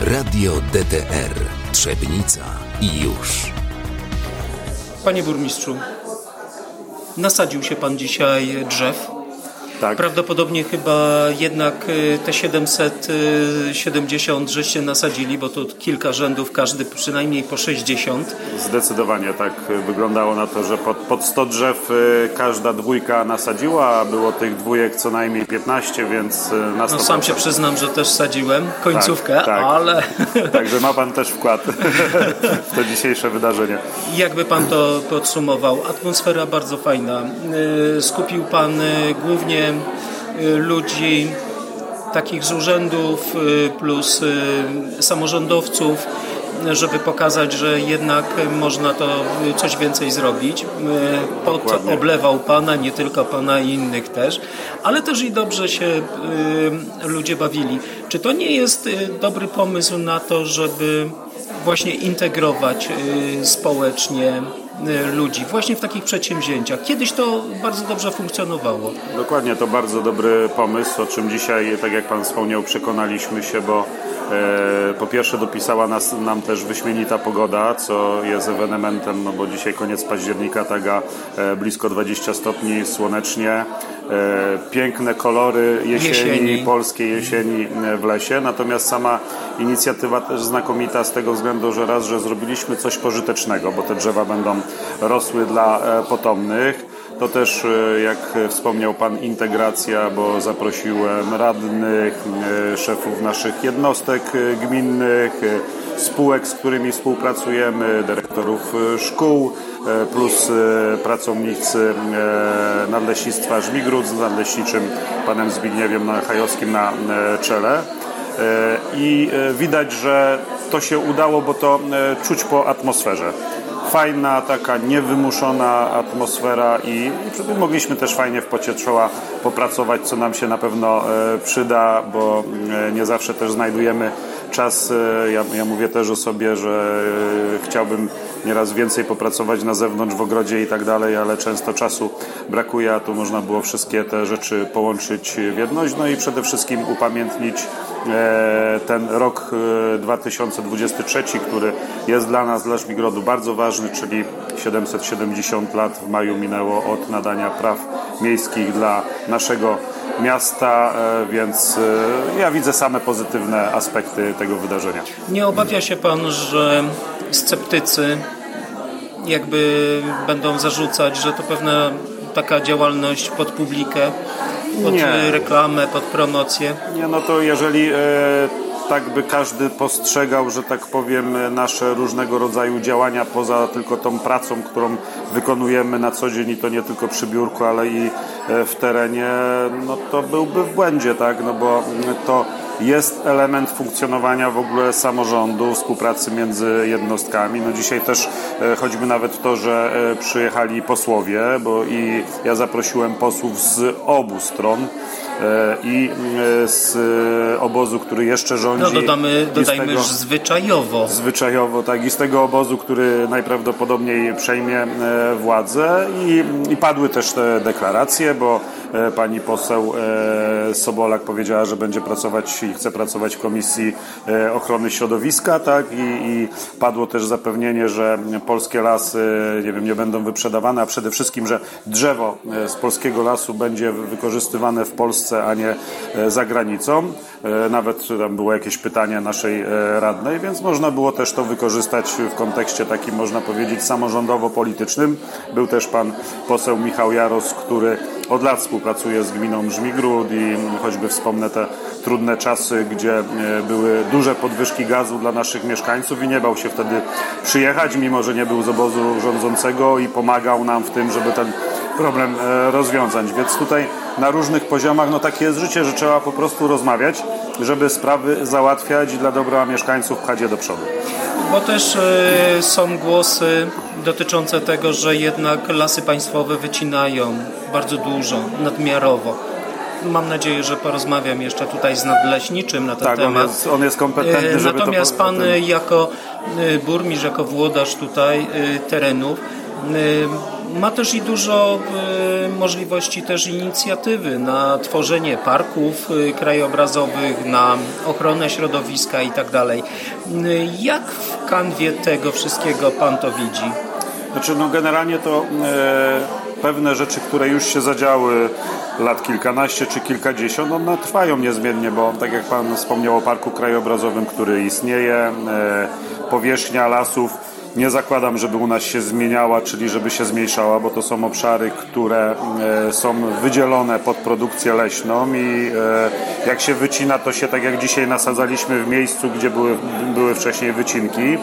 Radio DTR Trzebnica i już. Panie burmistrzu, nasadził się pan dzisiaj drzew Tak. Prawdopodobnie chyba jednak y, te 770 żeście nasadzili, bo to kilka rzędów, każdy przynajmniej po 60. Zdecydowanie tak wyglądało na to, że pod, pod 100 drzew y, każda dwójka nasadziła, a było tych dwójek co najmniej 15, więc y, na 100%. No sam się przyznam, że też sadziłem końcówkę, Tak, tak. ale Także ma Pan też wkład w to dzisiejsze wydarzenie. jakby pan to podsumował? Atmosfera bardzo fajna. Y, Skupił pan y, głównie y, ludzi takich z urzędów y, plus y, samorządowców, żeby pokazać, że jednak można to coś więcej zrobić. Pot Dokładnie. oblewał pana, nie tylko pana i innych też, ale też i dobrze się ludzie bawili. Czy to nie jest dobry pomysł na to, żeby właśnie integrować społecznie ludzi właśnie w takich przedsięwzięciach? Kiedyś to bardzo dobrze funkcjonowało. Dokładnie, to bardzo dobry pomysł, o czym dzisiaj, tak jak Pan wspomniał, przekonaliśmy się, bo e, po pierwsze dopisała nas, nam też wyśmienita pogoda, co jest ewenementem, no bo dzisiaj koniec października, taga e, blisko 20 stopni, słonecznie, e, piękne kolory jesieni, Jesieni. polskiej jesieni e, w lesie, natomiast sama inicjatywa też znakomita z tego względu, że raz, że zrobiliśmy coś pożytecznego, bo te drzewa będą rosły dla e, potomnych, to też, e, jak wspomniał Pan, integracja, bo zaprosiłem radnych, e, szefów naszych jednostek gminnych, spółek, z którymi współpracujemy, dyrektorów szkół, plus pracownicy Nadleśnictwa Żmigród z nadleśniczym panem Zbigniewem Hajowskim na czele. I widać, że to się udało, bo to czuć po atmosferze fajna, taka niewymuszona atmosfera i, mogliśmy też fajnie w pocie czoła popracować, co nam się na pewno e, przyda, bo e, nie zawsze też znajdujemy czas. E, ja, ja mówię też o sobie, że chciałbym nieraz więcej popracować na zewnątrz, w ogrodzie i tak dalej, ale często czasu brakuje, a tu można było wszystkie te rzeczy połączyć w jedność, no i przede wszystkim upamiętnić e, ten rok e, 2023, który jest dla nas, dla Żmigrodu bardzo ważny, czyli 770 lat w maju minęło od nadania praw miejskich dla naszego miasta, e, więc e, ja widzę same pozytywne aspekty tego wydarzenia. Nie obawia się pan, że sceptycy jakby będą zarzucać, że to pewna taka działalność pod publikę, pod Nie. reklamę, pod promocję? Nie, no to jeżeli e, tak by każdy postrzegał, że tak powiem, nasze różnego rodzaju działania poza tylko tą pracą, którą wykonujemy na co dzień i to nie tylko przy biurku, ale i e, w terenie, no to byłby w błędzie, tak, no bo to jest element funkcjonowania w ogóle samorządu, współpracy między jednostkami. No dzisiaj też e, choćby nawet w to, że e, przyjechali posłowie, bo i ja zaprosiłem posłów z obu stron e, i z obozu, który jeszcze rządzi. No dodamy, dodajmy, tego- zwyczajowo. zwyczajowo, tak, i z tego obozu, który najprawdopodobniej przejmie władzę i, i padły też te deklaracje, bo pani poseł Sobolak powiedziała, że będzie pracować i chce pracować w Komisji e, Ochrony Środowiska, tak, i, i padło też zapewnienie, że polskie lasy, nie wiem, nie będą wyprzedawane, a przede wszystkim, że drzewo e, z polskiego lasu będzie wykorzystywane w Polsce, a nie e, za granicą. E, Nawet tam było jakieś pytanie naszej e, radnej, więc można było też to wykorzystać w kontekście takim, można powiedzieć, samorządowo-politycznym. Był też pan poseł Michał Jaros, który od lat współpracuje z gminą Żmigród i choćby wspomnę te trudne czasy, gdzie e, były duże podwyżki gazu dla naszych mieszkańców i nie bał się wtedy przyjechać, mimo że nie był z obozu rządzącego i pomagał nam w tym, żeby ten problem e, rozwiązać. Więc tutaj na różnych poziomach, no takie jest życie, że trzeba po prostu rozmawiać, żeby sprawy załatwiać i dla dobra mieszkańców pchać je do przodu. Bo też e, są głosy dotyczące tego, że jednak lasy państwowe wycinają bardzo dużo, nadmiarowo. Mam nadzieję, że porozmawiam jeszcze tutaj z nadleśniczym na ten Tak, on temat. jest, on jest kompetentny, E, żeby Natomiast to... pan jako e, burmistrz, jako włodarz tutaj e, terenów, ma też i dużo możliwości też inicjatywy na tworzenie parków krajobrazowych, na ochronę środowiska i tak dalej. Jak w kanwie tego wszystkiego Pan to widzi? Znaczy, no generalnie to e, pewne rzeczy, które już się zadziały lat kilkanaście czy kilkadziesiąt, one trwają niezmiennie, bo tak jak Pan wspomniał o Parku Krajobrazowym, który istnieje, e, powierzchnia lasów nie zakładam, żeby u nas się zmieniała, czyli żeby się zmniejszała, bo to są obszary, które e, są wydzielone pod produkcję leśną i e, jak się wycina, to się tak jak dzisiaj nasadzaliśmy w miejscu, gdzie były, były wcześniej wycinki.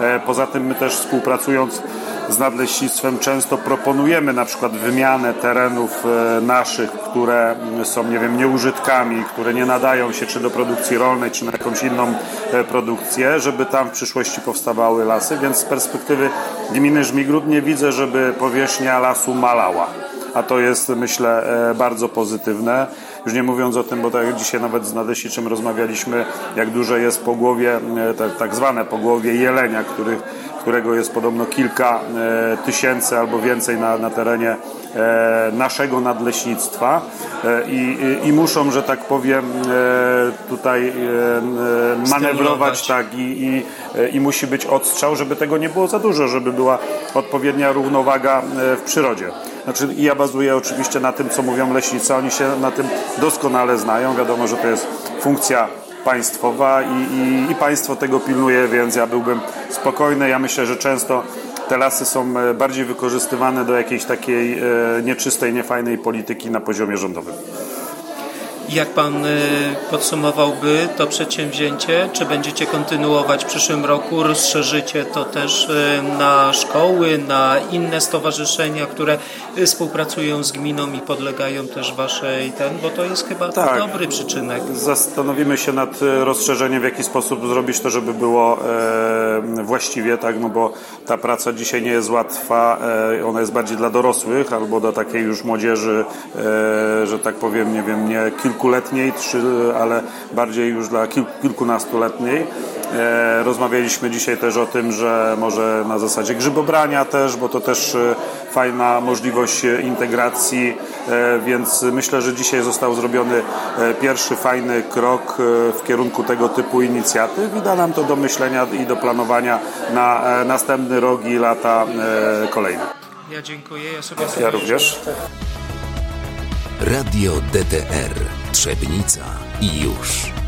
E, poza tym my też współpracując z nadleśnictwem często proponujemy na przykład wymianę terenów e, naszych, które są, nie wiem, nieużytkami, które nie nadają się czy do produkcji rolnej, czy na jakąś inną e, produkcję, żeby tam w przyszłości powstawały lasy, więc z perspektywy gminy Żmigród nie widzę, żeby powierzchnia lasu malała a to jest myślę e, bardzo pozytywne. Już nie mówiąc o tym, bo tak dzisiaj nawet z Nadesiczym rozmawialiśmy, jak duże jest pogłowie, tak zwane pogłowie jelenia, których którego jest podobno kilka e, tysięcy albo więcej na, na terenie e, naszego nadleśnictwa e, i, i muszą, że tak powiem, tutaj manewrować tak i, i, i musi być odstrzał, żeby tego nie było za dużo, żeby była odpowiednia równowaga w przyrodzie. Znaczy, ja bazuję oczywiście na tym, co mówią leśnicy, oni się na tym doskonale znają. Wiadomo, że to jest funkcja państwowa i, i, i państwo tego pilnuje, więc ja byłbym spokojny. Ja myślę, że często te lasy są e, bardziej wykorzystywane do jakiejś takiej e, nieczystej, niefajnej polityki na poziomie rządowym. Jak Pan y, podsumowałby to przedsięwzięcie? Czy będziecie kontynuować w przyszłym roku? Rozszerzycie to też y, na szkoły, na inne stowarzyszenia, które y, współpracują z gminą i podlegają też Waszej ten, bo to jest chyba tak. dobry przyczynek. Zastanowimy się nad rozszerzeniem, w jaki sposób zrobić to, żeby było e, właściwie, tak, no bo ta praca dzisiaj nie jest łatwa, e, ona jest bardziej dla dorosłych albo dla takiej już młodzieży, e, że tak powiem, nie wiem, nie kilku kilkuletniej, ale bardziej już dla kilkunastoletniej. E, rozmawialiśmy dzisiaj też o tym, że może na zasadzie grzybobrania też, bo to też e, fajna możliwość integracji, e, więc myślę, że dzisiaj został zrobiony pierwszy fajny krok w kierunku tego typu inicjatyw i da nam to do myślenia i do planowania na następny rok i lata kolejne. Ja dziękuję. Ja, sobie ja również. Radio DTR Trzebnica i już.